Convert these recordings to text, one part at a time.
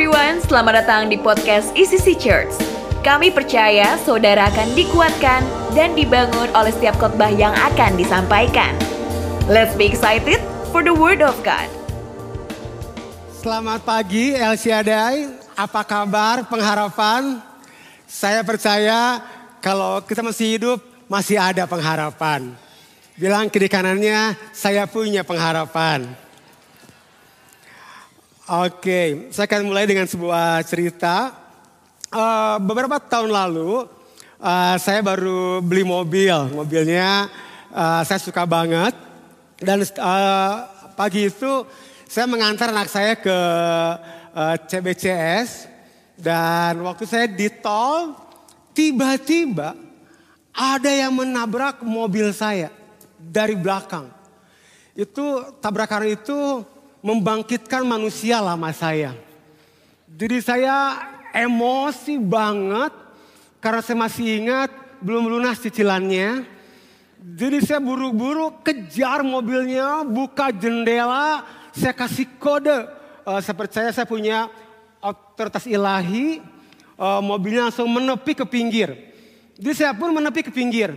everyone, selamat datang di podcast ECC Church. Kami percaya saudara akan dikuatkan dan dibangun oleh setiap khotbah yang akan disampaikan. Let's be excited for the word of God. Selamat pagi Shaddai, apa kabar pengharapan? Saya percaya kalau kita masih hidup masih ada pengharapan. Bilang kiri kanannya, saya punya pengharapan. Oke, saya akan mulai dengan sebuah cerita. Uh, beberapa tahun lalu, uh, saya baru beli mobil. Mobilnya uh, saya suka banget. Dan uh, pagi itu saya mengantar anak saya ke uh, CBCS. Dan waktu saya di tol, tiba-tiba ada yang menabrak mobil saya dari belakang. Itu tabrakan itu membangkitkan manusia lama saya. Jadi saya emosi banget karena saya masih ingat belum lunas cicilannya. Jadi saya buru-buru kejar mobilnya, buka jendela, saya kasih kode. Uh, saya percaya saya punya otoritas ilahi, uh, mobilnya langsung menepi ke pinggir. Jadi saya pun menepi ke pinggir.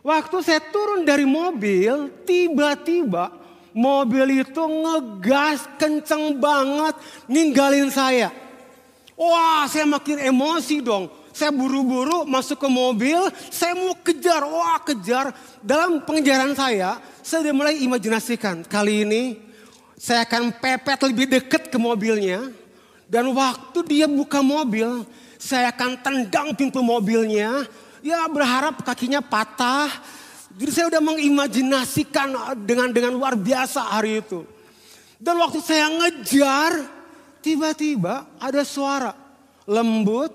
Waktu saya turun dari mobil, tiba-tiba mobil itu ngegas kenceng banget ninggalin saya. Wah saya makin emosi dong. Saya buru-buru masuk ke mobil, saya mau kejar, wah kejar. Dalam pengejaran saya, saya udah mulai imajinasikan. Kali ini saya akan pepet lebih dekat ke mobilnya. Dan waktu dia buka mobil, saya akan tendang pintu mobilnya. Ya berharap kakinya patah, jadi saya udah mengimajinasikan dengan dengan luar biasa hari itu. Dan waktu saya ngejar, tiba-tiba ada suara lembut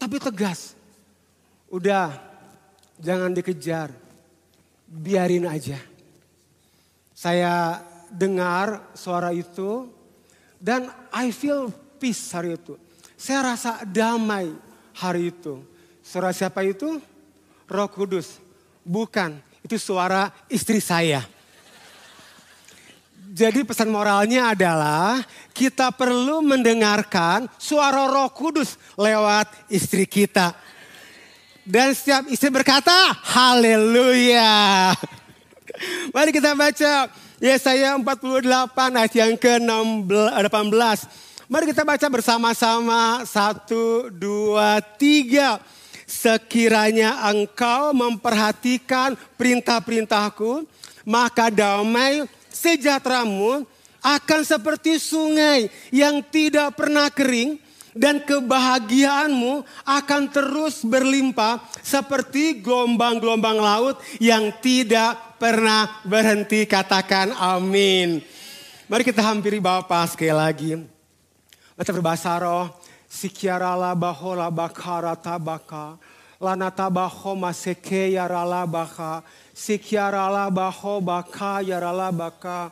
tapi tegas. Udah, jangan dikejar, biarin aja. Saya dengar suara itu dan I feel peace hari itu. Saya rasa damai hari itu. Suara siapa itu? Roh Kudus Bukan, itu suara istri saya. Jadi pesan moralnya adalah kita perlu mendengarkan suara roh kudus lewat istri kita. Dan setiap istri berkata, haleluya. Mari kita baca Yesaya 48 ayat yang ke-18. Mari kita baca bersama-sama. Satu, dua, tiga. Sekiranya engkau memperhatikan perintah-perintahku, maka damai sejahteramu akan seperti sungai yang tidak pernah kering dan kebahagiaanmu akan terus berlimpah seperti gelombang-gelombang laut yang tidak pernah berhenti. Katakan amin. Mari kita hampiri Bapak sekali lagi. Kita berbahasa roh. Sikiarala bahola bakara tabaka. Lana tabaho maseke yarala baka. Sikiarala baho baka yarala baka.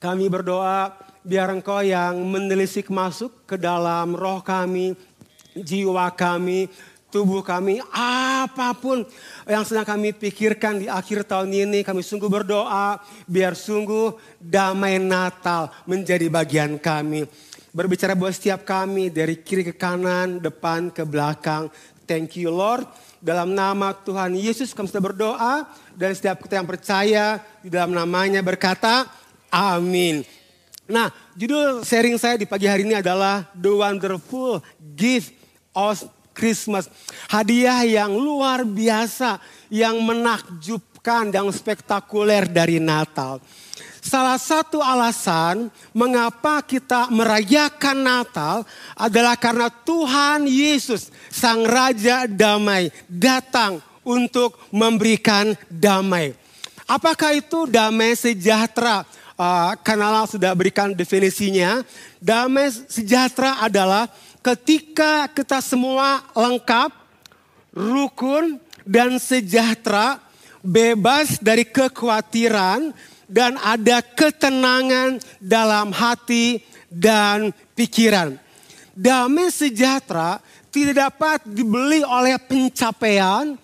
Kami berdoa biar engkau yang menelisik masuk ke dalam roh kami, jiwa kami, tubuh kami, apa pun yang sedang kami pikirkan di akhir tahun ini, kami sungguh berdoa biar sungguh damai Natal menjadi bagian kami. Berbicara buat setiap kami dari kiri ke kanan, depan ke belakang. Thank you Lord. Dalam nama Tuhan Yesus kami sudah berdoa dan setiap kita yang percaya di dalam namanya berkata amin. Nah judul sharing saya di pagi hari ini adalah The Wonderful Gift of Christmas. Hadiah yang luar biasa, yang menakjubkan, yang spektakuler dari Natal. Salah satu alasan mengapa kita merayakan Natal adalah karena Tuhan Yesus, Sang Raja Damai, datang untuk memberikan damai. Apakah itu damai sejahtera? Uh, sudah berikan definisinya. Damai sejahtera adalah ketika kita semua lengkap, rukun, dan sejahtera, bebas dari kekhawatiran, dan ada ketenangan dalam hati dan pikiran. Damai sejahtera tidak dapat dibeli oleh pencapaian,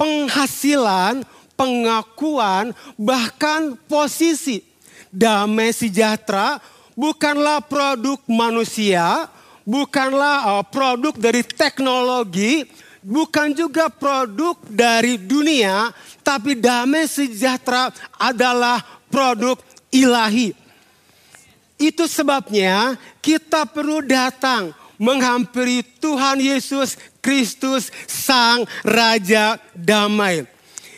penghasilan, pengakuan, bahkan posisi. Damai sejahtera bukanlah produk manusia, bukanlah uh, produk dari teknologi, bukan juga produk dari dunia, tapi damai sejahtera adalah produk ilahi. Itu sebabnya kita perlu datang menghampiri Tuhan Yesus Kristus Sang Raja Damai.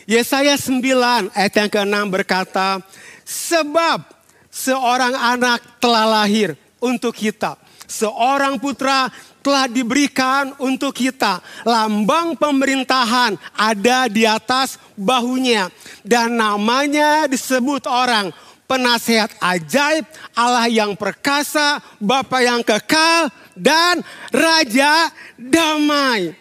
Yesaya 9 ayat yang ke-6 berkata, Sebab seorang anak telah lahir untuk kita. Seorang putra telah diberikan untuk kita. Lambang pemerintahan ada di atas bahunya. Dan namanya disebut orang penasehat ajaib, Allah yang perkasa, Bapa yang kekal, dan Raja damai.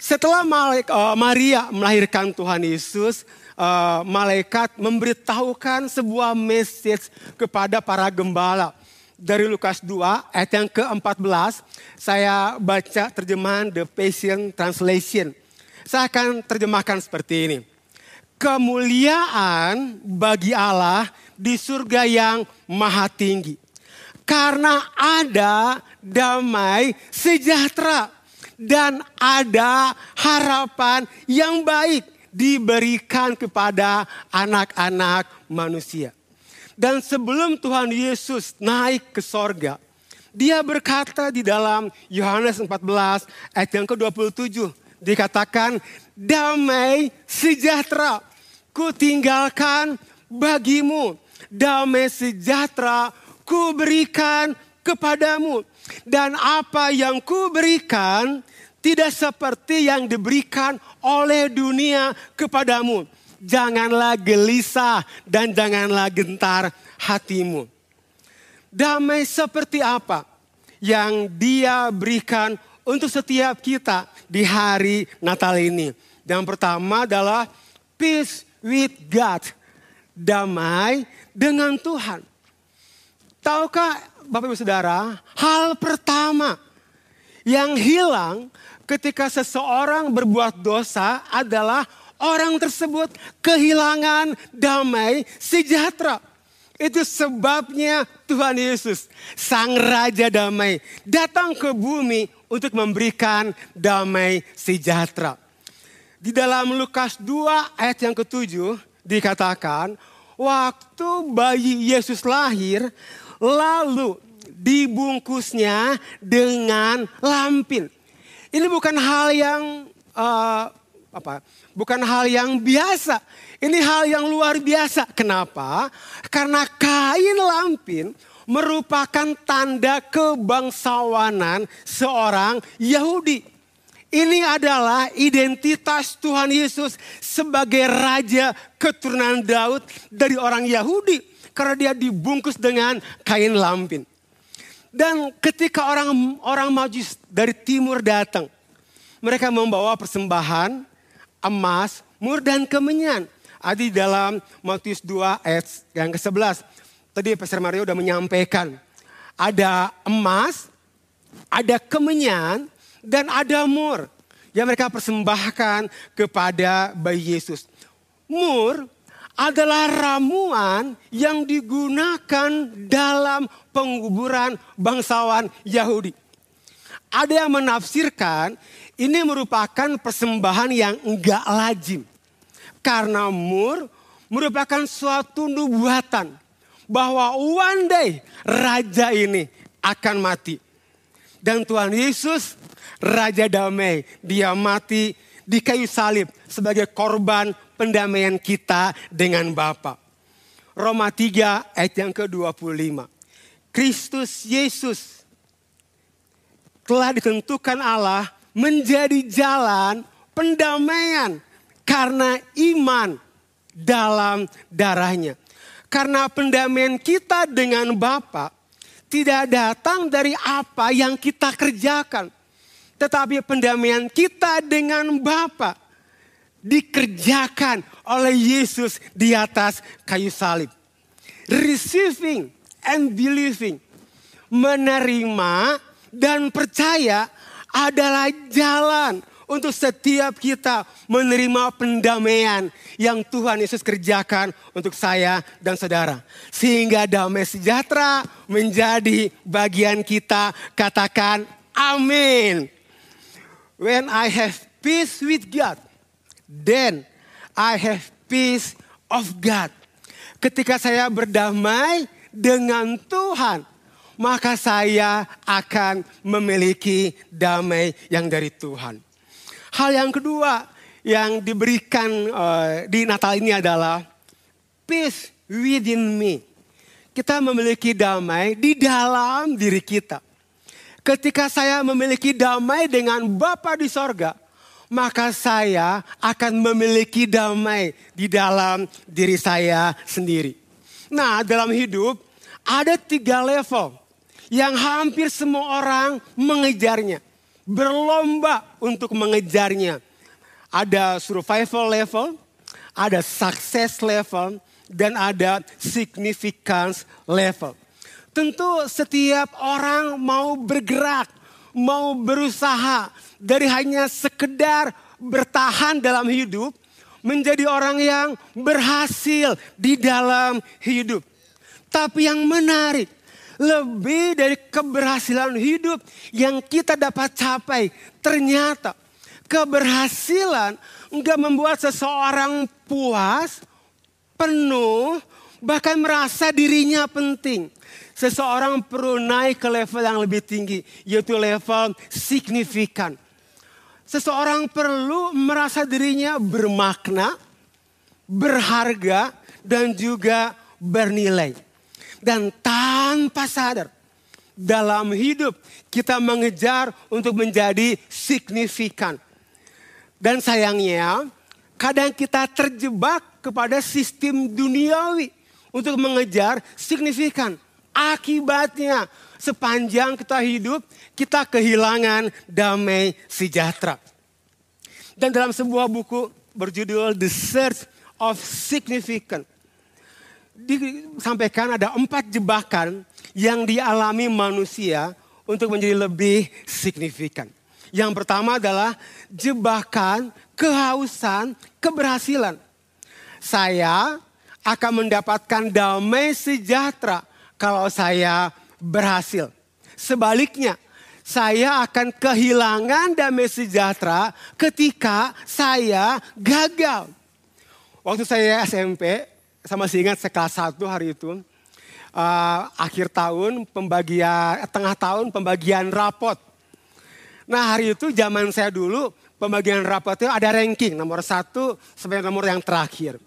Setelah uh, Maria melahirkan Tuhan Yesus, uh, malaikat memberitahukan sebuah message kepada para gembala. Dari Lukas 2 ayat yang ke-14, saya baca terjemahan The Passion Translation. Saya akan terjemahkan seperti ini. Kemuliaan bagi Allah di surga yang maha tinggi. Karena ada damai sejahtera dan ada harapan yang baik diberikan kepada anak-anak manusia. Dan sebelum Tuhan Yesus naik ke sorga, dia berkata di dalam Yohanes 14 ayat yang ke-27. Dikatakan damai sejahtera ku tinggalkan bagimu. Damai sejahtera ku berikan kepadamu. Dan apa yang ku berikan tidak seperti yang diberikan oleh dunia kepadamu. Janganlah gelisah dan janganlah gentar hatimu. Damai seperti apa yang dia berikan untuk setiap kita di hari Natal ini. Yang pertama adalah peace with God. Damai dengan Tuhan. Tahukah Bapak Ibu Saudara, hal pertama yang hilang ketika seseorang berbuat dosa adalah orang tersebut kehilangan damai sejahtera. Itu sebabnya Tuhan Yesus, Sang Raja Damai, datang ke bumi untuk memberikan damai sejahtera. Di dalam Lukas 2 ayat yang ketujuh dikatakan, waktu bayi Yesus lahir, lalu dibungkusnya dengan lampin. Ini bukan hal yang uh, apa? Bukan hal yang biasa. Ini hal yang luar biasa. Kenapa? Karena kain lampin merupakan tanda kebangsawanan seorang Yahudi. Ini adalah identitas Tuhan Yesus sebagai raja keturunan Daud dari orang Yahudi karena dia dibungkus dengan kain lampin. Dan ketika orang orang majus dari timur datang, mereka membawa persembahan emas, mur dan kemenyan. Ada di dalam Matius 2 ayat yang ke-11. Tadi Pastor Mario sudah menyampaikan. Ada emas, ada kemenyan, dan ada mur. Yang mereka persembahkan kepada bayi Yesus. Mur adalah ramuan yang digunakan dalam penguburan bangsawan Yahudi. Ada yang menafsirkan ini merupakan persembahan yang enggak lazim. Karena mur merupakan suatu nubuatan bahwa one day raja ini akan mati. Dan Tuhan Yesus, Raja Damai, dia mati di kayu salib sebagai korban pendamaian kita dengan Bapa. Roma 3 ayat yang ke-25. Kristus Yesus telah ditentukan Allah menjadi jalan pendamaian karena iman dalam darahnya. Karena pendamaian kita dengan Bapa tidak datang dari apa yang kita kerjakan. Tetapi pendamaian kita dengan Bapa dikerjakan oleh Yesus di atas kayu salib. Receiving and believing. Menerima dan percaya adalah jalan untuk setiap kita menerima pendamaian yang Tuhan Yesus kerjakan untuk saya dan saudara. Sehingga damai sejahtera menjadi bagian kita. Katakan amin. When I have peace with God, then I have peace of God. Ketika saya berdamai dengan Tuhan, maka saya akan memiliki damai yang dari Tuhan. Hal yang kedua yang diberikan uh, di Natal ini adalah peace within me. Kita memiliki damai di dalam diri kita. Ketika saya memiliki damai dengan Bapa di sorga, maka saya akan memiliki damai di dalam diri saya sendiri. Nah, dalam hidup ada tiga level yang hampir semua orang mengejarnya berlomba untuk mengejarnya. Ada survival level, ada success level, dan ada significance level. Tentu setiap orang mau bergerak, mau berusaha dari hanya sekedar bertahan dalam hidup menjadi orang yang berhasil di dalam hidup. Tapi yang menarik, lebih dari keberhasilan hidup yang kita dapat capai. Ternyata keberhasilan enggak membuat seseorang puas, penuh, bahkan merasa dirinya penting. Seseorang perlu naik ke level yang lebih tinggi, yaitu level signifikan. Seseorang perlu merasa dirinya bermakna, berharga, dan juga bernilai. Dan tanpa sadar dalam hidup kita mengejar untuk menjadi signifikan. Dan sayangnya kadang kita terjebak kepada sistem duniawi untuk mengejar signifikan. Akibatnya sepanjang kita hidup kita kehilangan damai sejahtera. Dan dalam sebuah buku berjudul The Search of Significance disampaikan ada empat jebakan yang dialami manusia untuk menjadi lebih signifikan. Yang pertama adalah jebakan kehausan keberhasilan. Saya akan mendapatkan damai sejahtera kalau saya berhasil. Sebaliknya, saya akan kehilangan damai sejahtera ketika saya gagal. Waktu saya SMP, saya masih ingat sekelas satu hari itu. Uh, akhir tahun pembagian, tengah tahun pembagian rapot. Nah hari itu zaman saya dulu pembagian rapot itu ada ranking nomor satu sampai nomor yang terakhir.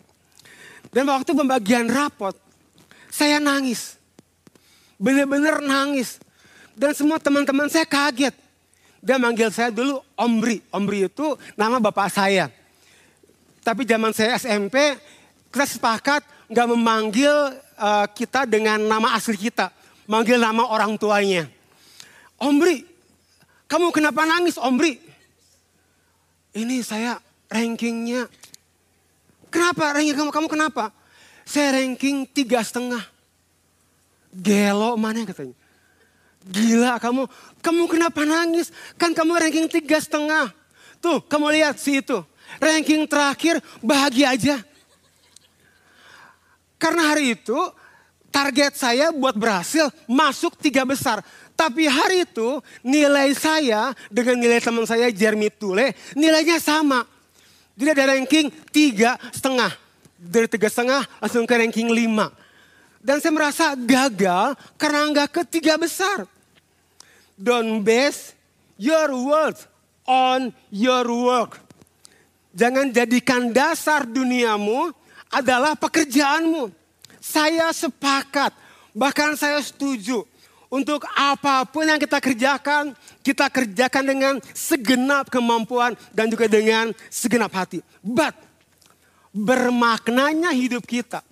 Dan waktu pembagian rapot saya nangis. Benar-benar nangis. Dan semua teman-teman saya kaget. Dia manggil saya dulu Omri. Omri itu nama bapak saya. Tapi zaman saya SMP kita sepakat nggak memanggil uh, kita dengan nama asli kita, manggil nama orang tuanya. Omri, kamu kenapa nangis Omri? Ini saya rankingnya. Kenapa ranking kamu? Kamu kenapa? Saya ranking tiga setengah. Gelo mana katanya. Gila kamu, kamu kenapa nangis? Kan kamu ranking tiga setengah. Tuh kamu lihat si itu. Ranking terakhir bahagia aja. Karena hari itu target saya buat berhasil masuk tiga besar. Tapi hari itu nilai saya dengan nilai teman saya Jeremy Tule nilainya sama. Jadi ada ranking tiga setengah. Dari tiga setengah langsung ke ranking lima. Dan saya merasa gagal karena nggak ke tiga besar. Don't base your worth on your work. Jangan jadikan dasar duniamu adalah pekerjaanmu. Saya sepakat, bahkan saya setuju untuk apa pun yang kita kerjakan, kita kerjakan dengan segenap kemampuan dan juga dengan segenap hati. But bermaknanya hidup kita,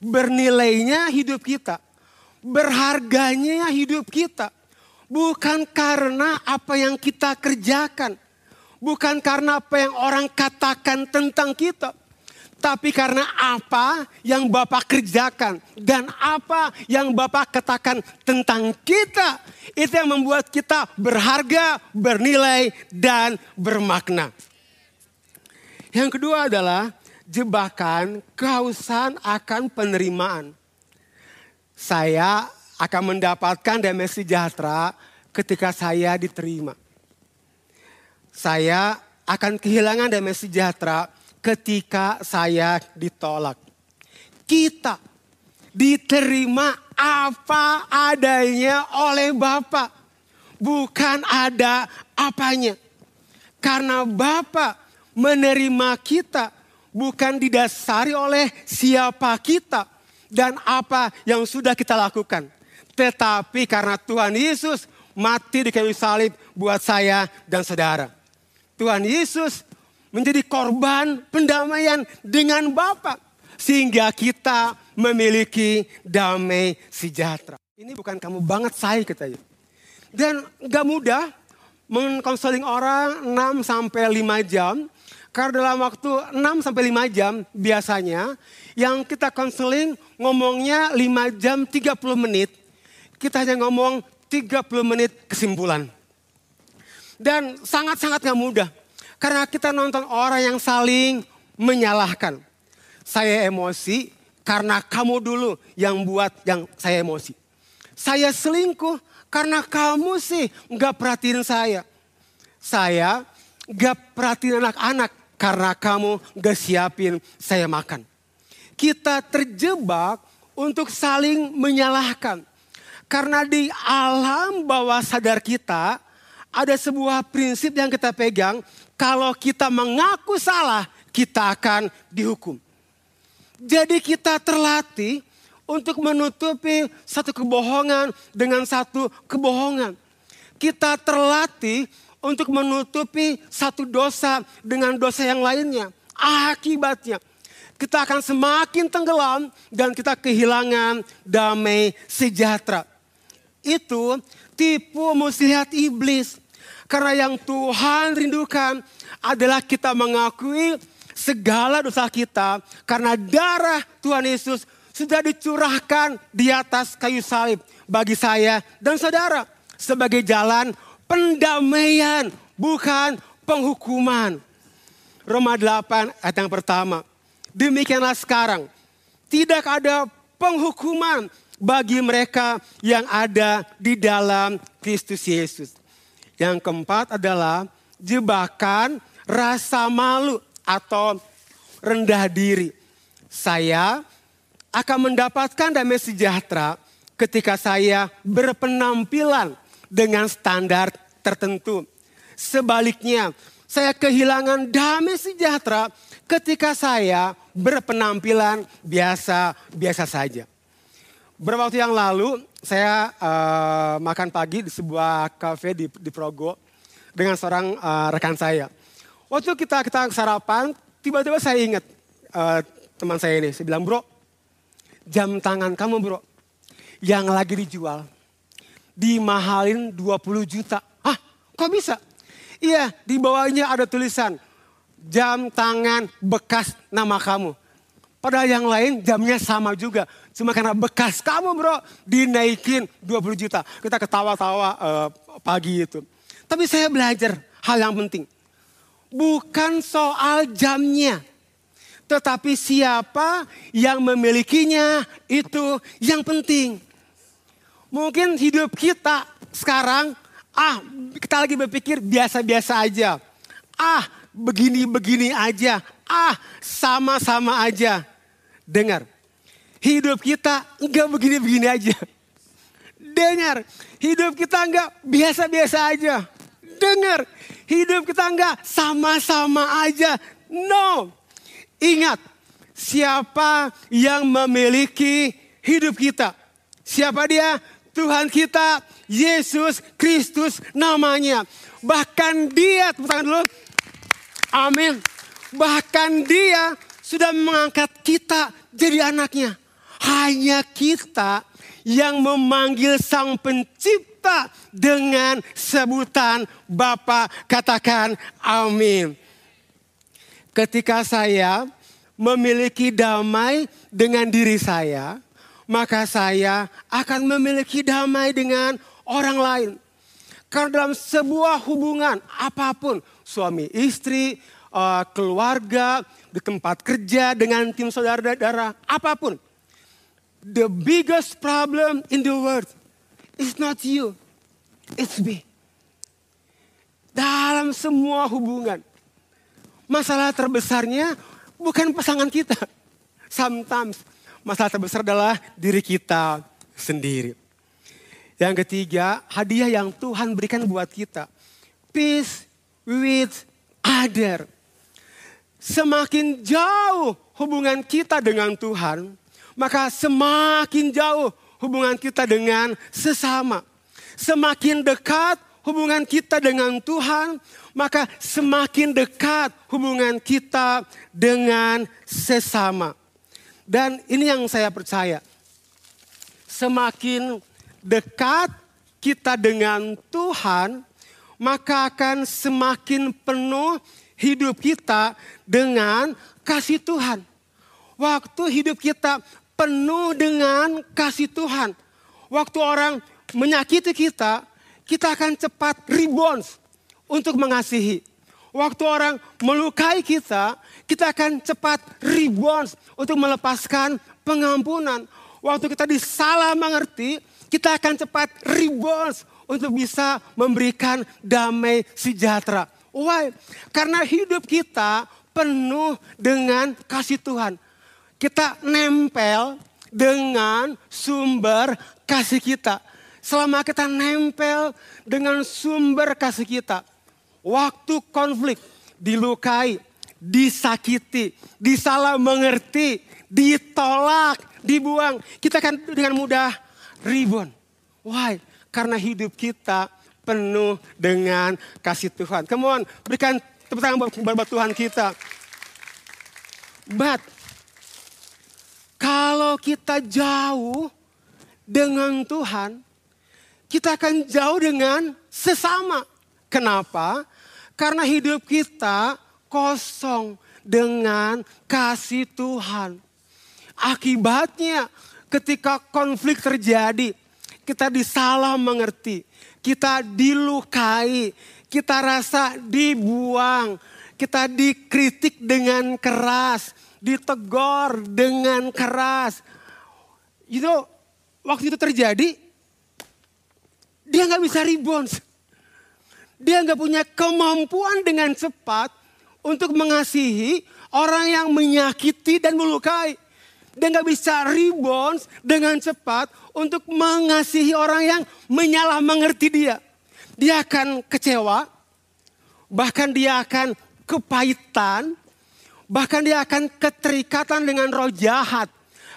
bernilainya hidup kita, berharganya hidup kita. Bukan karena apa yang kita kerjakan, bukan karena apa yang orang katakan tentang kita, Tapi karena apa yang Bapak kerjakan dan apa yang Bapak katakan tentang kita, itu yang membuat kita berharga, bernilai, dan bermakna. Yang kedua adalah jebakan kehausan akan penerimaan. Saya akan mendapatkan damai sejahtera ketika saya diterima. Saya akan kehilangan damai sejahtera ketika saya ditolak. Kita diterima apa adanya oleh Bapak. Bukan ada apanya. Karena Bapak menerima kita bukan didasari oleh siapa kita dan apa yang sudah kita lakukan. Tetapi karena Tuhan Yesus mati di kayu salib buat saya dan saudara. Tuhan Yesus menjadi korban pendamaian dengan Bapa sehingga kita memiliki damai sejahtera. Ini bukan kamu banget saya katanya. Dan gak mudah mengkonseling orang 6 sampai 5 jam. Karena dalam waktu 6 sampai 5 jam biasanya yang kita konseling ngomongnya 5 jam 30 menit. Kita hanya ngomong 30 menit kesimpulan. Dan sangat-sangat gak mudah. Karena kita nonton orang yang saling menyalahkan. Saya emosi karena kamu dulu yang buat yang saya emosi. Saya selingkuh karena kamu sih nggak perhatiin saya. Saya nggak perhatiin anak-anak karena kamu nggak siapin saya makan. Kita terjebak untuk saling menyalahkan. Karena di alam bawah sadar kita ada sebuah prinsip yang kita pegang kalau kita mengaku salah, kita akan dihukum. Jadi kita terlatih untuk menutupi satu kebohongan dengan satu kebohongan. Kita terlatih untuk menutupi satu dosa dengan dosa yang lainnya. Akibatnya kita akan semakin tenggelam dan kita kehilangan damai sejahtera. Itu tipu muslihat iblis. Karena yang Tuhan rindukan adalah kita mengakui segala dosa kita karena darah Tuhan Yesus sudah dicurahkan di atas kayu salib bagi saya dan saudara sebagai jalan pendamaian bukan penghukuman. Roma 8 ayat yang pertama. Demikianlah sekarang tidak ada penghukuman bagi mereka yang ada di dalam Kristus Yesus. Yang keempat adalah jebakan rasa malu atau rendah diri. Saya akan mendapatkan damai sejahtera ketika saya berpenampilan dengan standar tertentu. Sebaliknya, saya kehilangan damai sejahtera ketika saya berpenampilan biasa-biasa saja. Beberapa waktu yang lalu saya uh, makan pagi di sebuah kafe di, di Progo dengan seorang uh, rekan saya. Waktu kita kita sarapan, tiba-tiba saya ingat uh, teman saya ini. Saya bilang, bro, jam tangan kamu bro, yang lagi dijual, dimahalin 20 juta. Hah, kok bisa? Iya, di bawahnya ada tulisan, jam tangan bekas nama kamu. Padahal yang lain jamnya sama juga. Cuma karena bekas kamu bro dinaikin 20 juta. Kita ketawa-tawa uh, pagi itu. Tapi saya belajar hal yang penting. Bukan soal jamnya. Tetapi siapa yang memilikinya itu yang penting. Mungkin hidup kita sekarang, ah kita lagi berpikir biasa-biasa aja. Ah begini-begini aja. Ah sama-sama aja. Dengar, hidup kita enggak begini-begini aja. Dengar, hidup kita enggak biasa-biasa aja. Dengar, hidup kita enggak sama-sama aja. No, ingat siapa yang memiliki hidup kita. Siapa dia? Tuhan kita, Yesus Kristus namanya. Bahkan dia, tepuk tangan dulu. Amin. Bahkan dia sudah mengangkat kita jadi anaknya. Hanya kita yang memanggil sang pencipta dengan sebutan Bapa katakan amin. Ketika saya memiliki damai dengan diri saya, maka saya akan memiliki damai dengan orang lain. Karena dalam sebuah hubungan apa pun, suami istri, eh, keluarga, di tempat kerja, dengan tim saudara-saudara, apa pun. The biggest problem in the world is not you, it's me. Dalam semua hubungan, masalah terbesarnya bukan pasangan kita. Sometimes masalah terbesar adalah diri kita sendiri. Yang ketiga, hadiah yang Tuhan berikan buat kita. Peace with other. Semakin jauh hubungan kita dengan Tuhan, maka semakin jauh hubungan kita dengan sesama. Semakin dekat hubungan kita dengan Tuhan, maka semakin dekat hubungan kita dengan sesama. Dan ini yang saya percaya. Semakin dekat kita dengan Tuhan, maka akan semakin penuh hidup kita dengan kasih Tuhan. Waktu hidup kita penuh dengan kasih Tuhan. Waktu orang menyakiti kita, kita akan cepat rebound untuk mengasihi. Waktu orang melukai kita, kita akan cepat rebound untuk melepaskan pengampunan. Waktu kita disalah mengerti, kita akan cepat rebound untuk bisa memberikan damai sejahtera. Why? Karena hidup kita penuh dengan kasih Tuhan. Kita nempel dengan sumber kasih kita. Selama kita nempel dengan sumber kasih kita. Waktu konflik, dilukai, disakiti, disalah mengerti, ditolak, dibuang. Kita akan dengan mudah rebound. Why? Karena hidup kita penuh dengan kasih Tuhan. Come on, berikan tepuk tangan buat Tuhan kita. But, kalau kita jauh dengan Tuhan, kita akan jauh dengan sesama. Kenapa? Karena hidup kita kosong dengan kasih Tuhan. Akibatnya ketika konflik terjadi, kita disalah mengerti, kita dilukai, kita rasa dibuang, kita dikritik dengan keras, ditegur dengan keras. You know, waktu itu terjadi, dia nggak bisa rebound. Dia nggak punya kemampuan dengan cepat untuk mengasihi orang yang menyakiti dan melukai. Dia nggak bisa rebound dengan cepat untuk mengasihi orang yang menyalah mengerti dia. Dia akan kecewa, bahkan dia akan kepahitan, bahkan dia akan keterikatan dengan roh jahat.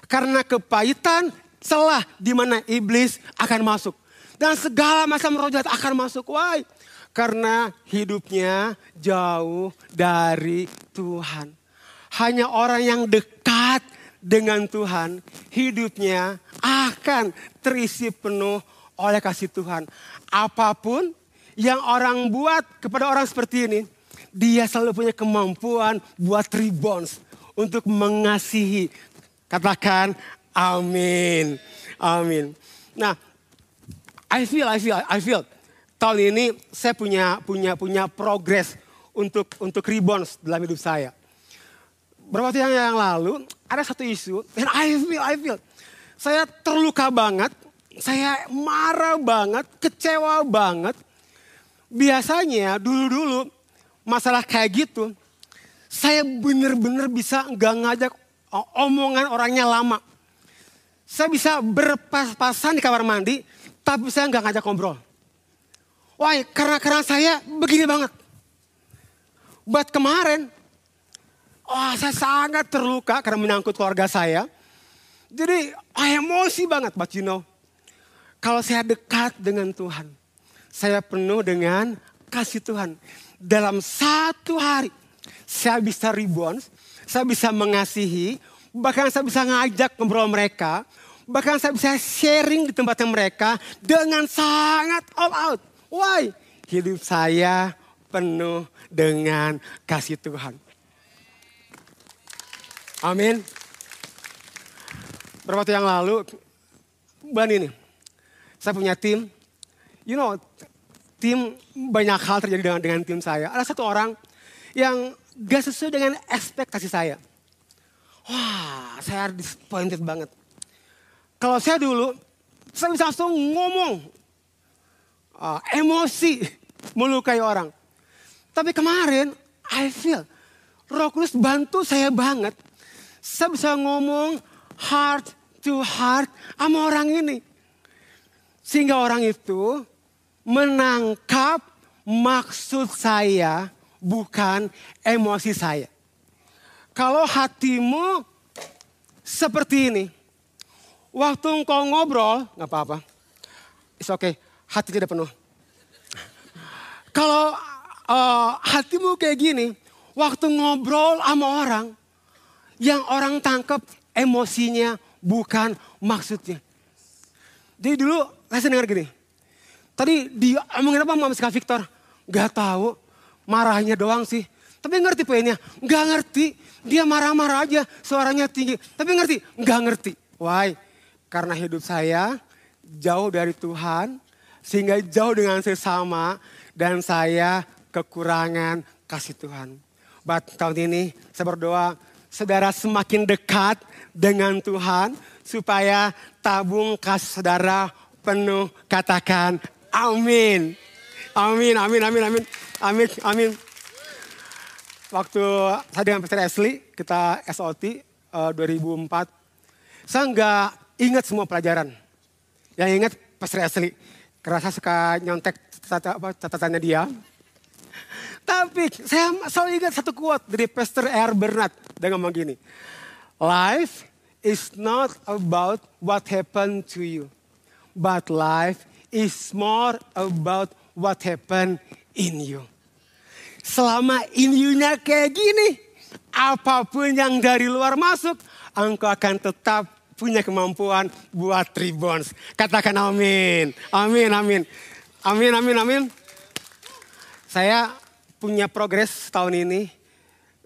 Karena kepahitan celah di mana iblis akan masuk. Dan segala macam roh jahat akan masuk. Why? Karena hidupnya jauh dari Tuhan. Hanya orang yang dekat dengan Tuhan, hidupnya akan terisi penuh oleh kasih Tuhan. Apa pun yang orang buat kepada orang seperti ini, dia selalu punya kemampuan buat rebound untuk mengasihi. Katakan amin. Amin. Nah, I feel, I feel, I feel. Tahun ini saya punya punya punya progres untuk untuk rebound dalam hidup saya beberapa waktu yang, yang lalu ada satu isu dan I feel, I feel. Saya terluka banget, saya marah banget, kecewa banget. Biasanya dulu-dulu masalah kayak gitu, saya bener-bener bisa nggak ngajak omongan orangnya lama. Saya bisa berpas-pasan di kamar mandi, tapi saya nggak ngajak ngobrol. Wah, karena karena saya begini banget. Buat kemarin, Oh, saya sangat terluka karena menyangkut keluarga saya. Jadi oh, emosi banget, you know. Kalau saya dekat dengan Tuhan, saya penuh dengan kasih Tuhan. Dalam satu hari, saya bisa rebound, saya bisa mengasihi, bahkan saya bisa ngajak ngobrol mereka, bahkan saya bisa sharing di tempatnya mereka dengan sangat all out. Why? Hidup saya penuh dengan kasih Tuhan. Amin. Beberapa waktu yang lalu, bulan ini, saya punya tim. You know, tim banyak hal terjadi dengan, dengan tim saya. Ada satu orang yang gak sesuai dengan ekspektasi saya. Wah, saya disappointed banget. Kalau saya dulu, saya bisa langsung ngomong. Uh, emosi, melukai orang. Tapi kemarin, I feel, Roh Kudus bantu saya banget. Saya bisa ngomong heart to heart sama orang ini. Sehingga orang itu menangkap maksud saya bukan emosi saya. Kalau hatimu seperti ini, waktu engkau ngobrol, nggak apa-apa. It's okay, hati tidak penuh. Kalau uh, hatimu kayak gini, waktu ngobrol sama orang, yang orang tangkap emosinya bukan maksudnya. Jadi dulu saya dengar gini, tadi dia omongin apa sama Kak Victor? Gak tahu, marahnya doang sih. Tapi ngerti poinnya? Gak ngerti. Dia marah-marah aja, suaranya tinggi. Tapi ngerti? Gak ngerti. Why? Karena hidup saya jauh dari Tuhan, sehingga jauh dengan sesama, dan saya kekurangan kasih Tuhan. But tahun ini saya berdoa, saudara semakin dekat dengan Tuhan, supaya tabung kas saudara penuh. Katakan amin. Amin, amin, amin, amin. Amin, amin. Waktu saya dengan Pastor Ashley, kita SOT uh, 2004. Saya nggak ingat semua pelajaran. Yang ingat Pastor Ashley. Karena saya suka nyontek catatannya dia. Tapi saya selalu ingat satu quote dari Pastor R. Bernard. Dengan ngomong gini. Life is not about what happened to you. But life is more about what happened in you. Selama in you-nya kayak gini, apa pun yang dari luar masuk, engkau akan tetap punya kemampuan buat rebounds. Katakan amin. Amin, amin. Amin, amin, amin. Saya punya progres tahun ini.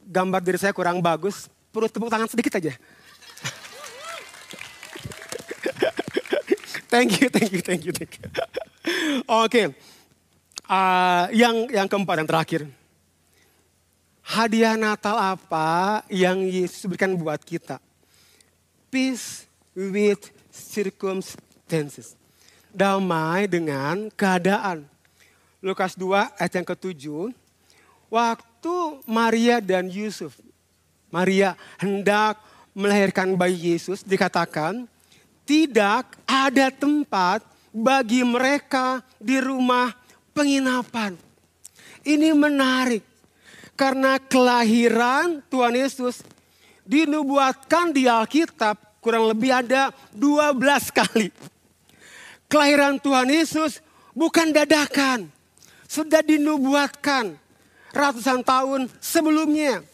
Gambar diri saya kurang bagus. Perlu tepuk tangan sedikit aja. Thank you, thank you, thank you, you. Oke, okay. uh, yang yang keempat dan terakhir. Hadiah Natal apa yang Yesus berikan buat kita? Peace with circumstances. Damai dengan keadaan. Lukas 2 ayat yang ketujuh. Waktu Maria dan Yusuf. Maria hendak melahirkan bayi Yesus dikatakan tidak ada tempat bagi mereka di rumah penginapan. Ini menarik karena kelahiran Tuhan Yesus dinubuatkan di Alkitab kurang lebih ada 12 kali. Kelahiran Tuhan Yesus bukan dadakan. Sudah dinubuatkan ratusan tahun sebelumnya.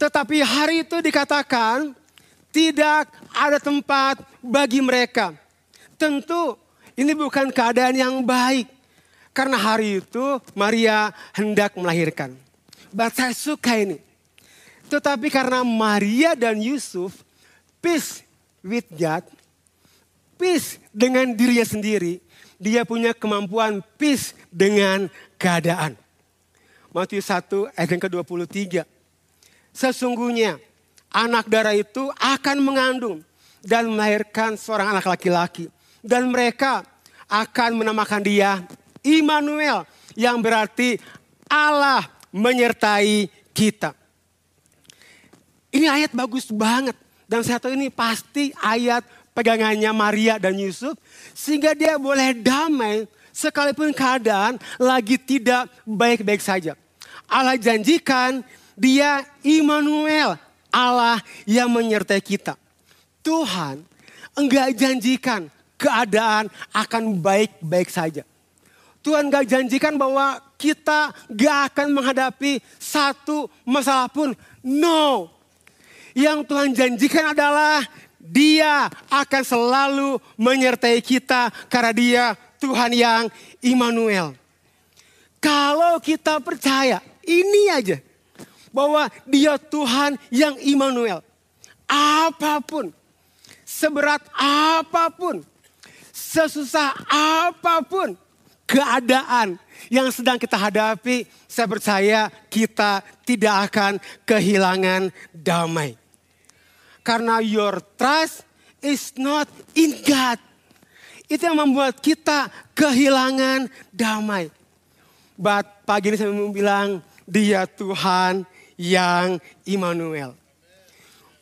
Tetapi hari itu dikatakan tidak ada tempat bagi mereka. Tentu ini bukan keadaan yang baik. Karena hari itu Maria hendak melahirkan. But saya suka ini. Tetapi karena Maria dan Yusuf peace with God, peace dengan dirinya sendiri, dia punya kemampuan peace dengan keadaan. Matius 1 ayat yang ke-23. Sesungguhnya anak darah itu akan mengandung dan melahirkan seorang anak laki-laki. Dan mereka akan menamakan dia Immanuel yang berarti Allah menyertai kita. Ini ayat bagus banget. Dan saya tahu ini pasti ayat pegangannya Maria dan Yusuf. Sehingga dia boleh damai sekalipun keadaan lagi tidak baik-baik saja. Allah janjikan dia Immanuel. Allah yang menyertai kita. Tuhan enggak janjikan keadaan akan baik-baik saja. Tuhan gak janjikan bahwa kita gak akan menghadapi satu masalah pun. No. Yang Tuhan janjikan adalah dia akan selalu menyertai kita karena dia Tuhan yang Immanuel. Kalau kita percaya ini aja bahwa dia Tuhan yang Immanuel. apa pun, seberat apa pun, sesusah apa pun keadaan yang sedang kita hadapi, saya percaya kita tidak akan kehilangan damai. Karena your trust is not in God. Itu yang membuat kita kehilangan damai. But pagi ini saya mau bilang, dia Tuhan yang Immanuel.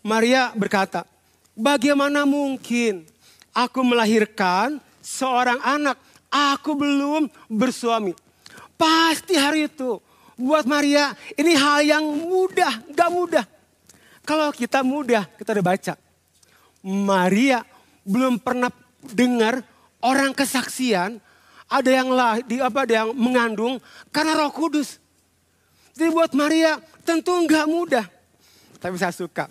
Maria berkata, bagaimana mungkin aku melahirkan seorang anak, aku belum bersuami. Pasti hari itu buat Maria ini hal yang mudah, gak mudah. Kalau kita mudah, kita udah baca. Maria belum pernah dengar orang kesaksian ada yang lah di apa ada yang mengandung karena Roh Kudus. Jadi buat Maria tentu nggak mudah. Tapi saya suka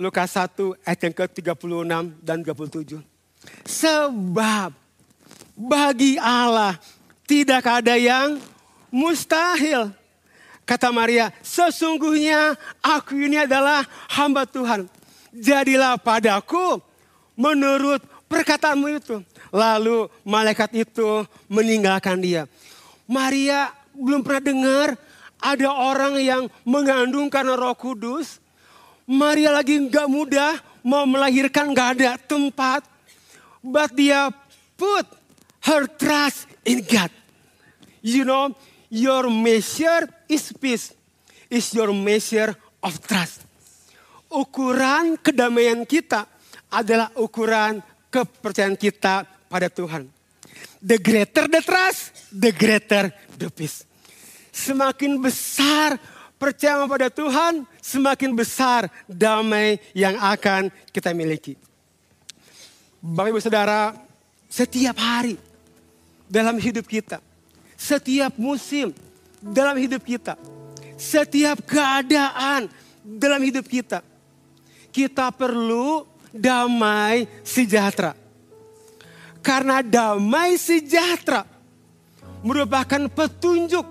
Lukas 1 ayat yang ke-36 dan 37. Sebab bagi Allah tidak ada yang mustahil. Kata Maria, sesungguhnya aku ini adalah hamba Tuhan. Jadilah padaku menurut perkataanmu itu. Lalu malaikat itu meninggalkan dia. Maria belum pernah dengar ada orang yang mengandung karena roh kudus. Maria lagi nggak mudah mau melahirkan nggak ada tempat. But dia put her trust in God. You know, your measure is peace. Is your measure of trust. Ukuran kedamaian kita adalah ukuran kepercayaan kita pada Tuhan. The greater the trust, the greater the peace. Semakin besar percaya pada Tuhan, semakin besar damai yang akan kita miliki. Bapak Ibu Saudara, setiap hari dalam hidup kita setiap musim dalam hidup kita, setiap keadaan dalam hidup kita, kita perlu damai sejahtera. Karena damai sejahtera merupakan petunjuk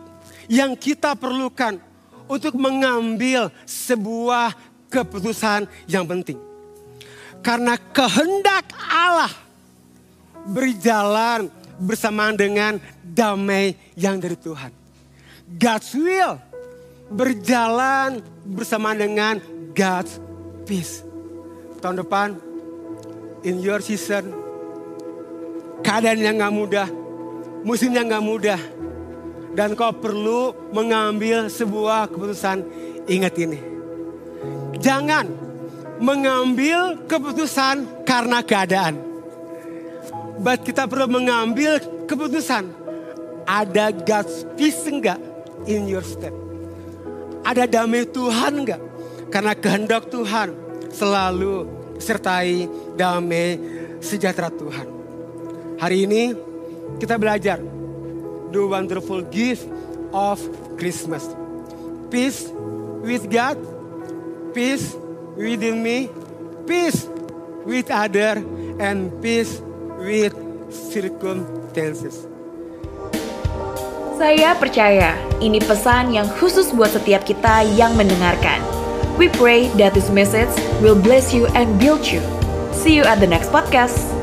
yang kita perlukan untuk mengambil sebuah keputusan yang penting. Karena kehendak Allah berjalan bersamaan dengan damai yang dari Tuhan. God's will berjalan bersama dengan God's peace. Tahun depan, in your season, keadaan yang gak mudah, musim yang gak mudah, dan kau perlu mengambil sebuah keputusan. Ingat ini, jangan mengambil keputusan karena keadaan But kita perlu mengambil keputusan. Ada God's peace enggak in your step? Ada damai Tuhan enggak? Karena kehendak Tuhan selalu sertai damai sejahtera Tuhan. Hari ini kita belajar the wonderful gift of Christmas. Peace with God, peace within me, peace with other, and peace with circumstances. Saya percaya ini pesan yang khusus buat setiap kita yang mendengarkan. We pray that this message will bless you and build you. See you at the next podcast.